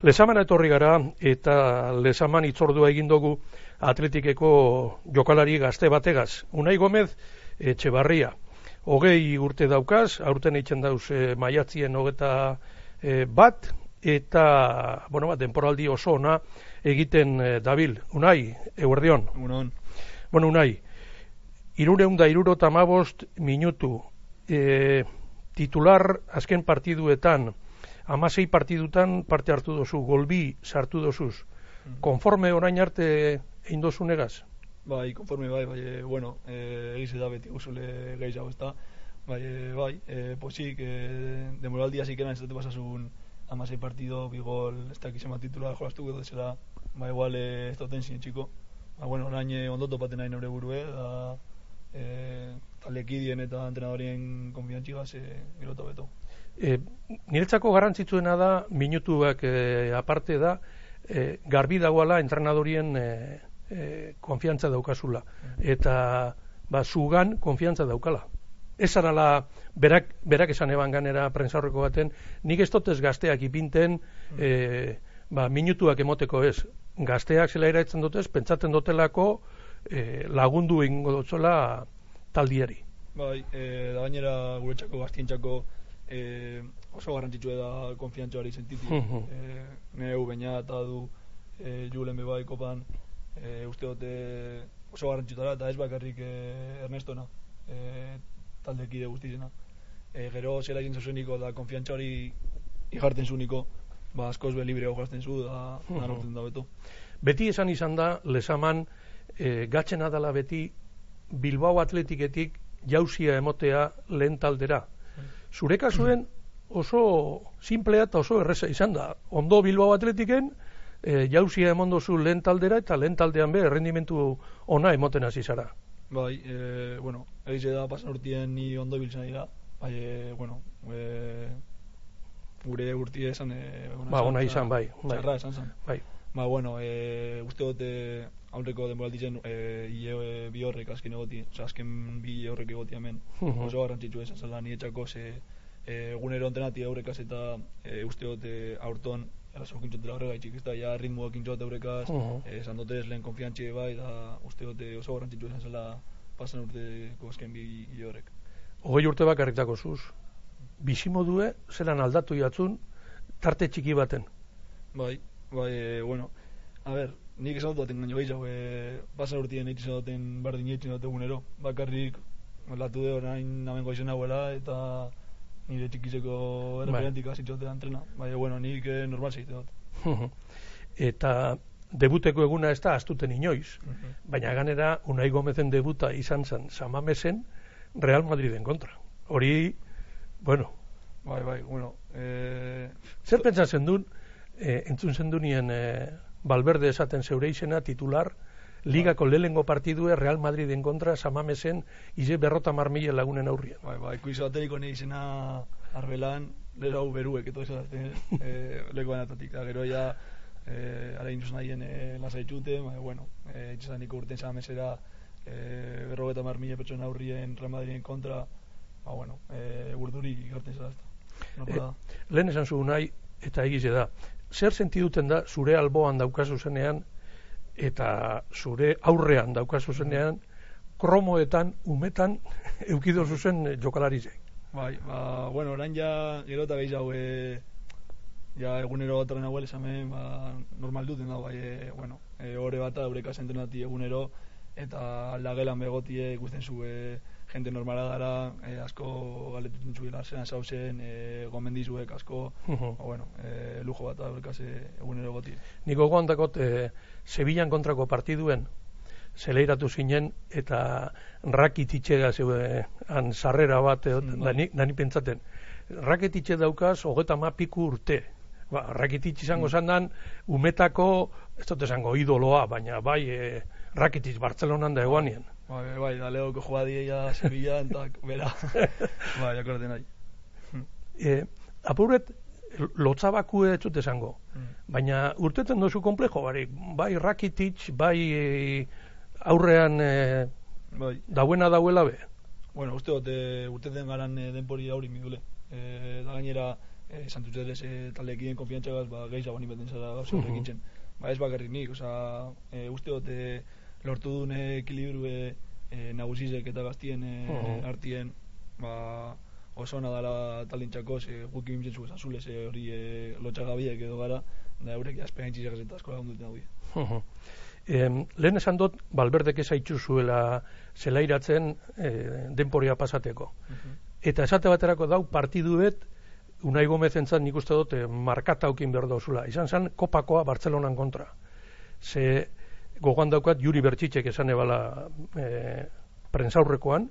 Lesamana etorri gara eta lesaman itzordua egin dugu atletikeko jokalari gazte bategaz. Unai Gomez, etxe barria. Hogei urte daukaz, aurten eitzen dauz e, maiatzien hogeta e, bat, eta, bueno, bat, denporaldi oso ona egiten e, dabil. Unai, eguerdion. Unon. Bueno, Unai, irureun da iruro tamabost minutu e, titular azken partiduetan, amasei partidutan parte hartu dozu, golbi sartu dozuz. Mm. Konforme orain arte egin dozu? Bai, konforme bai, bai, e, bueno, e, egiz da beti guzule gehiago ez da. Bai, e, bai, e, posik, e, demoraldi hasi kena ez dute pasasun amasei partido, bigol, ez da kizema titula jolastu gero desela, ba, igual ez duten zin txiko. Ba, bueno, orain ondoto paten nahi nore burue, da, e, talekidien eta entrenadorien konfiantzigaz, e, gero beto. E, niretzako garrantzitsuena da, minutuak e, aparte da, e, garbi dagoala entrenadorien e, e, konfiantza daukazula. Eta ba, zugan konfiantza daukala. Ez arala, berak, berak esan eban ganera prensarroko baten, nik ez totez gazteak ipinten e, ba, minutuak emoteko ez. Gazteak zela iraitzen dutez, pentsatzen dutelako e, lagundu ingo dutzola taldiari. Bai, e, da gainera guretzako gaztientzako e, oso garrantzitsua da konfiantzoari sentiti. Uh e, neu baina eta du e, Julen bebai kopan e, uste dute oso garrantzitsua da eta ez bakarrik e, Ernestona e, taldekide guztizena. E, gero zela egin zuzeniko da konfiantzoari ijarten zuniko ba askoz be libre jolasten zu da uh da beto. Beti esan izan da lesaman e, gatzen adala beti Bilbao Atletiketik jauzia emotea lehen taldera zure kasuen oso simplea eta oso erresa izan da. Ondo Bilbao Atletiken, e, jauzia emondo zu lehen taldera eta lehen taldean be, errendimentu ona emoten hasi zara. Bai, e, bueno, egize da pasan urtien ni ondo biltzen dira. Bai, e, bueno, e, gure urtie esan... E, ba, ona izan, bai. bai. Esan zan. Bai. Ba, bueno, e, uste dute aurreko denboralditzen e, ie e, bi horrek azken egoti, oza, azken bi horrek egoti hemen, oso garrantzitsu esan zela ni etxako ze e, egunero ontenati aurrekaz eta e, uste dute aurton eraso kintxotela horrega itxik, ez da, ja ritmoa kintxot aurrekaz, uh -huh. e, esan dute ez lehen konfiantxe bai, da uste dute oso garrantzitsu esan zela pasan urteko azken bi, horrek. Hogei urte bakarriktako zuz, bizimodue zelan aldatu jatzun tarte txiki baten? Bai, bai, e, bueno, a ber, nik esan dut gaino gehiago, e, pasan urtien egin duten berdin dut egunero, bakarrik latu de orain namen goizen hauela eta nire txikizeko erreferentik bai. azitxote entrena, bai, bueno, nik eh, normal zeite dut. eta debuteko eguna ez da astuten inoiz, baina ganera Unai Gomezen debuta izan zen Samamesen Real Madriden kontra. Hori, bueno, bai, bai, bueno, e... zer pentsatzen duen, e, entzun zen nien e, Balberde esaten zeure izena titular Ligako lehengo partidue Real Madriden kontra Samamesen ize berrota marmile lagunen aurrien. Bai, bai, kuizo ateriko nahi izena arbelan, lera hau beruek, eto ez e, leko banatatik. Da, gero ya, e, ara induz nahien e, lasa itxute, bai, bueno, e, itxesan niko urten Samamesera e, berrogeta marmile pertsona aurrien Real Madriden kontra, ba, bueno, e, urduri garten zelazta. No, e, lehen esan zu nahi, eta egize da, zer sentiduten da zure alboan daukazu zenean eta zure aurrean daukazu zenean kromoetan, umetan, eukido zuzen jokalarize. Bai, ba, bueno, orain ja, gero eta gehiago, e, ja, egunero bat esamen, ba, normal duten da, bai, e, bueno, e, bat aureka zentrenati egunero, eta lagelan begotie ikusten zu, e, gente normala gara, eh, asko galetutzen zuela, zean zauzen, eh, gomendizuek asko, uh -huh. ba, bueno, eh, lujo bat aberkaz egunero goti. Niko goandakot, eh, Sevillan kontrako partiduen, zeleiratu zinen, eta rakititxe zeue, han sarrera bat, eh, mm, da, bai. ni, pentsaten, rakititxe daukaz, hogeta ma piku urte, ba, rakititxe izango mm. zandan, umetako, ez dut esango idoloa, baina bai, eh, rakititx Bartzelonan da eguanien. Bai, bai, bai, da leo que juega dia Sevilla, entak, bera. bai, akorde nahi. e, apuret, lotzabaku ez esango. Mm. Baina urteten dozu komplejo, bari, bai Rakitic, bai e, aurrean e, bai. dauena dauela be. Bueno, uste dut, urteten garan e, denpori auri midule. E, da gainera, e, santutzeres e, taldeekien konfiantza gaz, ba, gehiago bani beten zara gauza horrekin zen. Ba, ez bakarrik nik, oza, e, uste dut, e, lortu duen ekilibru e, e, nagusizek eta gaztien e, artien, ba, oso ona dala talintxako, ze guk imtzen zu azule, ze hori e, lotxagabiek edo gara, da eurek jaspean intzitzak eta asko lagun duten hau. Em, lehen esan dut, balberdek ezaitzu zuela zelairatzen e, denporia pasateko. Eta esate baterako dau partiduet, Unai Gomez entzat nik uste dut eh, markata aukin behar dauzula. Izan zen kopakoa Bartzelonan kontra. Ze gogoan daukat Juri Bertxitxek esan ebala e, prensaurrekoan,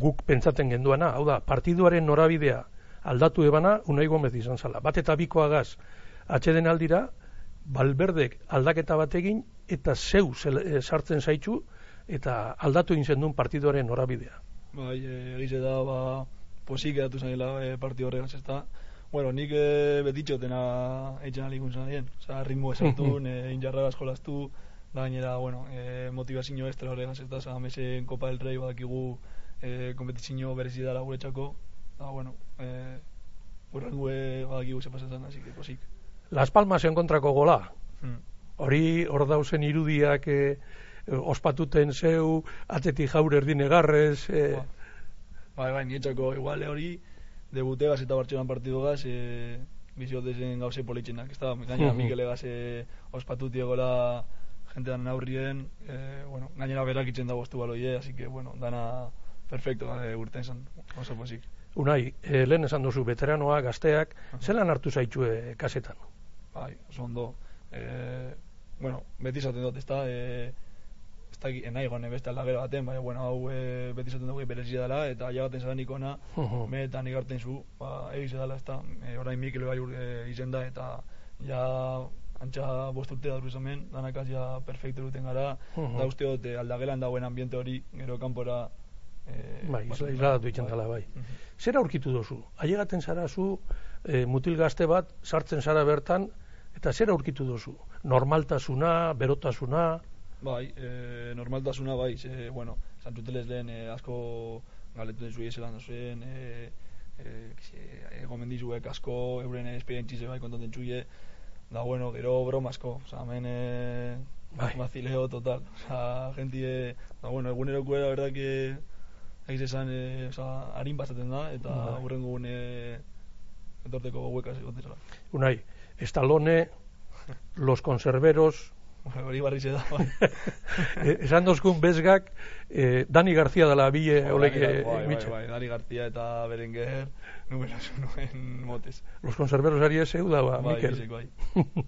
guk pentsaten genduana, hau da, partiduaren norabidea aldatu ebana Unai Gomez izan zala. Bat eta bikoagaz atxeden aldira, balberdek aldaketa bat egin eta zeu eh, sartzen zaitzu eta aldatu egin zendun partiduaren norabidea. Bai, egize da, ba, posik edatu zaila e, partidu horregaz ez da. Bueno, nik e, betitxo dena eitzen alikun zanien. Osa, ritmo esartu, e, injarra eskolaztu, da gainera, bueno, e, motivazio estra horregaz ez da, Kopa del Rey badakigu e, kompetizio berezi dara gure txako. Da, bueno, e, urrengu badakigu ze pasetan, así que posik. Las Palmas en kontrako gola. Hmm. Hori hor dauzen irudiak e, ospatuten zeu, atzetik jaur erdine garrez. E... Ba. Bai, bai, nietxako igual hori debute gaz eta partidu gaz e, biziotezen gauze politxenak. Ez da, gainera Mikele gaz e, jentean aurrien, e, bueno, gainera berak itzen da boztu baloie, así que, bueno, dana perfecto e, urten zan, oso posik. Unai, e, lehen esan duzu, veteranoa, gazteak, zelan hartu zaitxue kasetan? Bai, oso ondo. E, bueno, beti izaten dut, ez da, e, ez da, enai gane beste aldagero baten, baina, bueno, hau e, beti izaten dugu berezia dela, eta jagaten zaren ikona, uh -huh. meetan igarten zu, ba, egize dela, ez da, e, orain Mikel bai e, izen da, eta ja antxa bost urte da hemen, danakaz ja perfecto duten gara, uh -huh. da uste dut e, aldagelan dagoen ambiente hori, gero kanpora, e, bai, izladatu itzen dela, bai. Uh -huh. Zer aurkitu dozu? Ailegaten zara zu, e, mutil gazte bat, sartzen zara bertan, eta zer aurkitu dozu? Normaltasuna, berotasuna? Bai, e, normaltasuna bai, ze, bueno, zantzuteles lehen e, asko galetu den zuie zelan zuen, e, e, e, gomendizuek asko, euren esperientzize bai kontaten zuie, da bueno, gero broma asko, oza, hemen e, bai. mazileo total, oza, gentie, da bueno, eguneroko era, verdad que egiz esan, e, oza, harin bazaten da, eta bai. hurrengo gune etorteko huekaz egoten zela. Unai, Estalone, los conserveros, hori barri da. Bai. Esan dozkun bezgak, eh, Dani García dela bile bai, olek bai, bai, bai, Dani García eta Berenguer, numero nuen motes. Los conserveros ari ez da, ba, bai, Mikel. bai.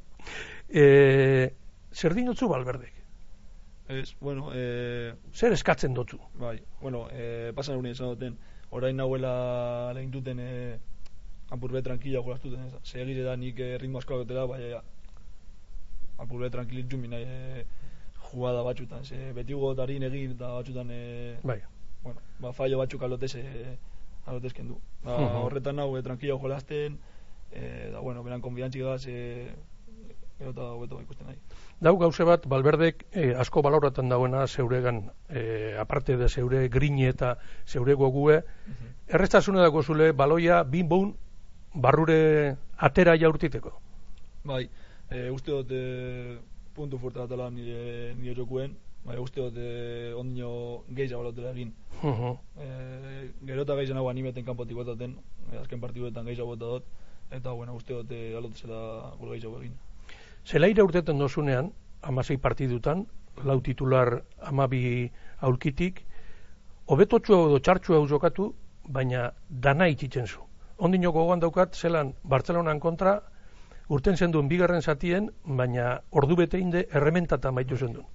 eh, zer dinotzu balberdek? Ez, bueno, eh, zer eskatzen dutzu? Bai, bueno, eh, pasan egunen esan duten, orain nahuela lehen duten eh, apurbe tranquila golaztuten, segire da nik eh, ritmo asko agotela, bai, apurbe tranquilit jumi nahi e, jugada batxutan, ze beti gotarin egin eta batxutan e, bai. bueno, ba, fallo batxuk alotez e, alotez kendu. Ba, uh -huh. Horretan nahu, e, tranquilo jolazten, e, da, bueno, beran konfiantzik gaz, e, eta hobeto ikusten nahi. Dau gauze bat, Balberdek eh, asko baloratan dauena zeuregan, eh, aparte de zeure grini eta zeure gogue, uh -huh. errestasune dago zule, baloia, bin barrure atera jaurtiteko? Bai, e, uste dut e, puntu fuerte batela nire, nire jokuen, bai, uste dut e, ondino gehiago balotela egin. Uh -huh. e, gero eta gehiago animeten kanpotik botaten, e, azken partiduetan gehiago bota dut, eta bueno, uste dut e, alotezela gure gehiago egin. Zelaira urtetan dozunean, amasei partidutan, lau titular amabi aurkitik, hobetotxua edo txartxua jokatu, baina dana itxitzen zu. Ondino gogoan daukat, zelan Bartzelonan kontra, urten zenduen bigarren zatien, baina ordu bete inde errementata maitu zenduen.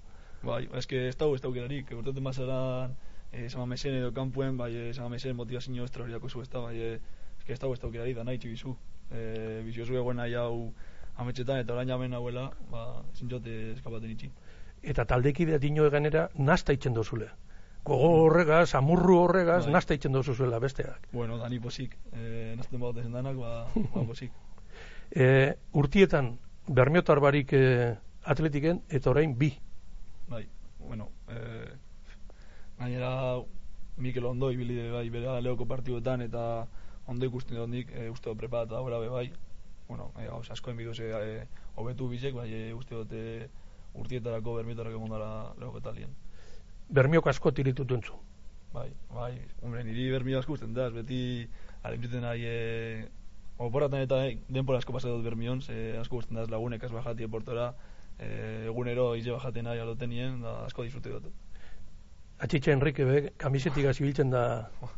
Bai, eske ez dago ez dago gerarik, urtetan mazaran, eh, mesen edo kanpuen, bai, eh, sama mesen motivazio estra horiako zu ez da, bai, eh, eske ez dago ez dago gerarik, da nahi txibizu. Eh, biziozu egoen nahi hau ametxetan, eta orain jamen hauela, ba, zintxote eskapaten itxi. Eta taldekidea dino eganera, nasta itzen dozule. Gogo horregaz, amurru horregaz, bai. nasta itzen dozuzuela besteak. Bueno, dani posik, eh, nazten bat danak, ba, ba posik. e, urtietan bermiotar barik e, atletiken eta orain bi. Bai, bueno, e, gainera Mikel Ondo ibili bai bera leoko partiduetan eta ondo ikusten dut nik, e, uste dut preparata dagoela be bai, bueno, e, gauz, asko enbidu ze, e, hobetu bizek, bai, e, uste dut e, urtietarako, bermietarako egon dara lehoketalien. Bermiok asko tiritutu entzu. Bai, bai, hombre, niri bermio asko usten da, beti alimtzuten nahi, e, oporatan eta e, denpora asko pasatu dut bermion, ze asko usten da lagunek az bajati portora, e, egunero ize bajaten nahi alotenien, da asko disfrute dut. Atxitxe Enrique be, kamisetik zibiltzen da...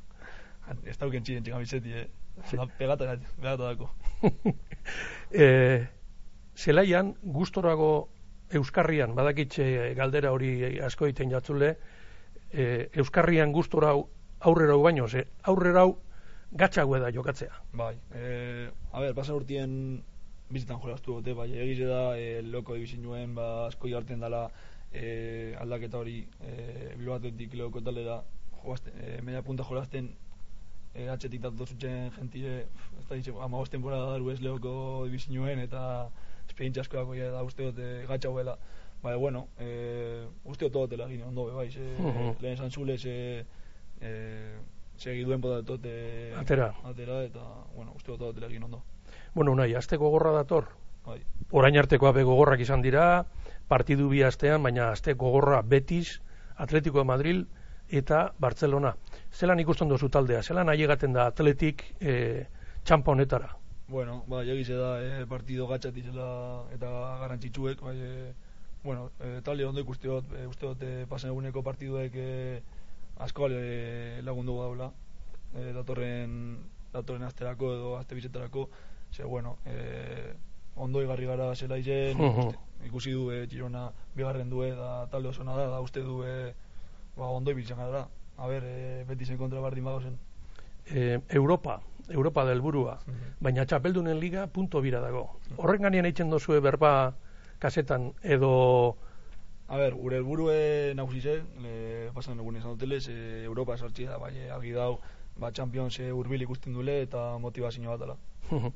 Ez dauken txiren txik kamiseti, eh? Sí. Pegata, pegata dako. e, zelaian, gustorago Euskarrian, badakitxe galdera hori asko egiten jatzule, e, Euskarrian gustora aurrera baino, ze aurrera gatxago da jokatzea. Bai, e, a ber, pasa urtien bizitan jolaztu dute, bai, egize da, e, loko ibizin nuen, ba, asko jartzen dela, e, aldaketa hori e, bilbatetik lehoko talera joazten, e, media punta jolazten e, atxetik datu zutzen jentire ez da ditxe, ama temporada daru ez lehoko dibizinuen eta esperientzia asko dako da uste dut e, gatsa huela bai, bueno, e, uste dut dut egin ondo bai, ze, uh -huh. lehen esan zule ze e, segi duen podatot e, atera. atera eta, bueno, uste dut dut egin ondo Bueno, nahi, azte gogorra dator, bai. orain arteko abe gogorrak izan dira, partidu bi astean, baina aste gogorra Betis, Atletico de Madrid eta Barcelona. Zelan ikusten duzu taldea? Zelan egaten da Atletik e, txampa honetara? Bueno, ba, egize da e, partido gatxati zela eta garantzitsuek, bai, e, bueno, e, talde ondo ikuste dut, e, uste dut, e, pasen eguneko partiduek e, asko e, lagundu daula, e, datorren, datorren asterako edo aste bizetarako, ze, bueno, e, ondo igarri gara zela izen, ikusi du e, Girona bigarren du da talde oso da, da uste du e, ba, ondo ibiltzen gara. A ber, e, beti zen kontra bardin bago zen. E, Europa, Europa del burua, baina txapeldunen liga punto bira dago. Horren ganien eitzen dozue berba kasetan edo... A ber, gure helburue nagusi zen, le pasan egun esan duteles, e, Europa sartzia da, bai, argi dau, ba, Champions e, urbil ikusten dule eta motivazio bat dela.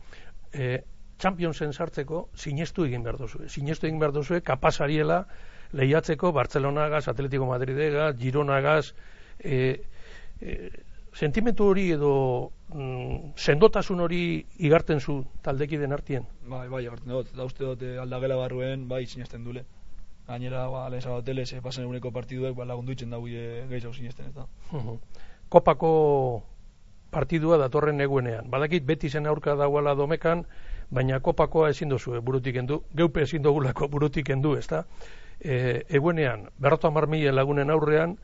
e, Championsen sartzeko sinestu egin behar duzu. Sinestu egin behar duzu kapasariela lehiatzeko Barcelonagaz, Atletico Madridegaz, Gironagaz, e, e, sentimentu hori edo mm, sendotasun hori igarten zu taldeki den artien? Bai, bai, igarten dut. Da uste dut eh, aldagela barruen, bai, sinesten dule. Gainera, ba, lehen sabatele, se pasan eguneko partiduek, ba, lagundu itzen dago e, gehiago sinesten, ez da. Kopako partidua datorren eguenean. Badakit beti zen aurka dagoela domekan, baina kopakoa ezin dozu e, burutik endu, geupe ezin dugulako burutik endu, ezta? E, eguenean, berroto amarmile lagunen aurrean,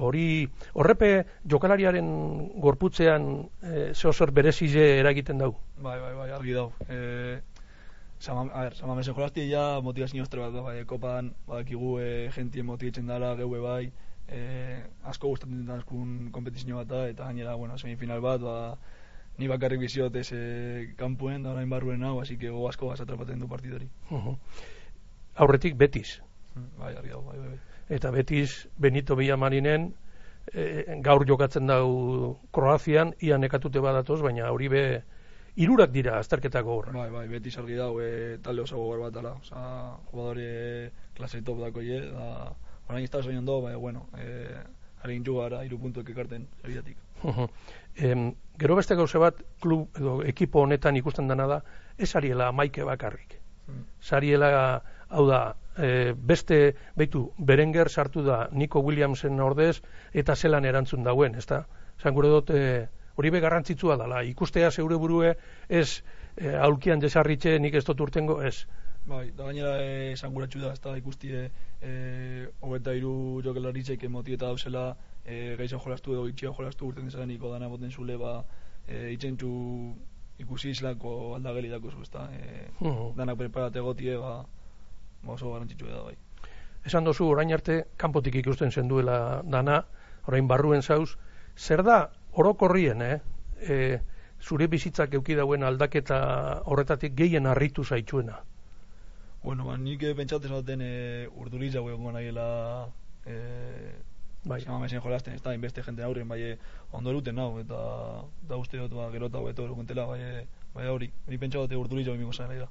hori, horrepe jokalariaren gorputzean e, zehozer berezize eragiten dau? Bai, bai, bai, argi dau. E, Sama, a ver, sama mesen jolazti ja motivazio ostre bat, bai, kopan, badakigu e, jentien motivatzen dara, geue bai, e, asko gustatzen dut askun kompetizio bat da, eta gainera, bueno, semifinal bat, ba, ni bakarrik biziot ez eh, kanpuen, da orain barruen hau, así que go asko basa atrapaten du partidori. Uh Aurretik Betis. Mm, bai, argi bai, bai, bai. Eta Betis Benito Villamarinen e, gaur jokatzen dau Kroazian, ia nekatute badatoz, baina hori be irurak dira azterketako horra. Bai, bai, Betis argi dau, e, talde oso gogor bat ala, oza, jugadore klase top dako ye, da, orain ez da soñando, bai, bueno, e, harin jugara, iru puntuek ekarten, ebidatik. Em, gero beste gauze bat, klub edo ekipo honetan ikusten dena da, ez ariela maike bakarrik. Hmm. Sariela, hau da, e, beste, beitu, Berenger sartu da Nico Williamsen ordez, eta zelan erantzun dauen, ez da? Zan gure dut, e, hori be garrantzitsua dela, ikustea zeure burue, ez e, aulkian desarritxe nik ez dut urtengo, ez. Bai, da gainera esan gure da, ez da ikustie, e, hogeta iru jokelaritzek emotieta dauzela, e, gaizan jolastu edo itxia jolastu urten desaganiko dana boten zule ba e, itxentzu ikusi izlako aldageli dako zu, ezta? E, uh -huh. Danak preparate gotie, ba, ba oso garantzitsu da, bai. Esan dozu, orain arte, kanpotik ikusten zen duela dana, orain barruen zauz, zer da, orokorrien, eh? E, zure bizitzak euki dauen aldaketa horretatik gehien harritu zaitzuena? Bueno, ba, nik pentsatzen zaten e, urduriz jau egon nahiela e, bai. Sama mesen jolasten, ez da, inbeste jente aurren, bai, ondo eruten nau, eta da uste dut, ba, gero eta beto erukuntela, bai, bai, hori, hori pentsa dute urduri jau imiko zain da.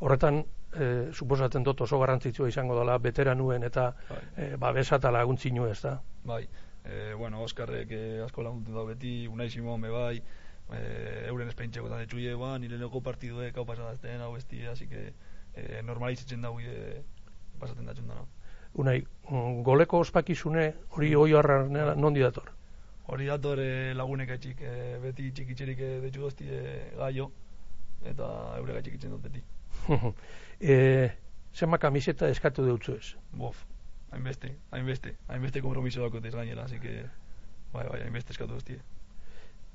Horretan, e, suposatzen dut oso garrantzitsua izango dela, betera nuen, eta bai. e, ba, besata laguntzi ez da? Bai, e, bueno, Oskarrek e, asko laguntzen da beti, unai simon, me bai, e, euren espeintzeko eta detxuie, ba, nire lego partiduek hau pasadazten, hau bestie, así que e, normalizitzen dago e, pasaten da txundana. Unai, mm, goleko ospakizune hori hoi harra nondi dator? Hori dator e, lagunek etxik, e, beti txikitxerik e, detxu dozti e, gaio, eta eure gaitxik dut beti. e, Zema kamiseta eskatu dutzu ez? Bof, hainbeste, hainbeste, hainbeste kompromiso dako ez gainera, así que, bai, bai, hainbeste eskatu duztie.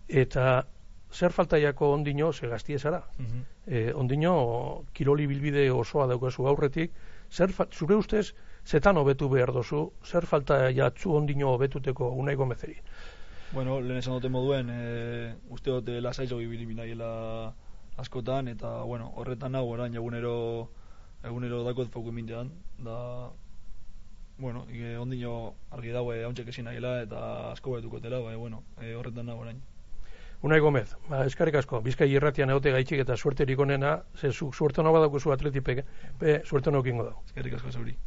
Eta zer faltaiako ondino, ze gaztie zara? Mm e, ondino, kiroli bilbide osoa daukazu aurretik, zer zure ustez, zetan hobetu behar dozu, zer falta jatzu ondino hobetuteko unai gomezeri? Bueno, lehen esan dute moduen, e, uste dute lasaizo bibili askotan, eta, bueno, horretan nago orain egunero egunero dakot foku mintean, da, bueno, ike, ondino argi daue hauntxek esin nahila eta asko betuko tela, bai, bueno, e, horretan nago orain. Unai Gomez, ba, eskarrik asko, bizkai irratian egote gaitxik eta suerte onena, ze su, suerte no badauko zu atletipek, pe suerte no kingo da. Eskarrik asko zauri.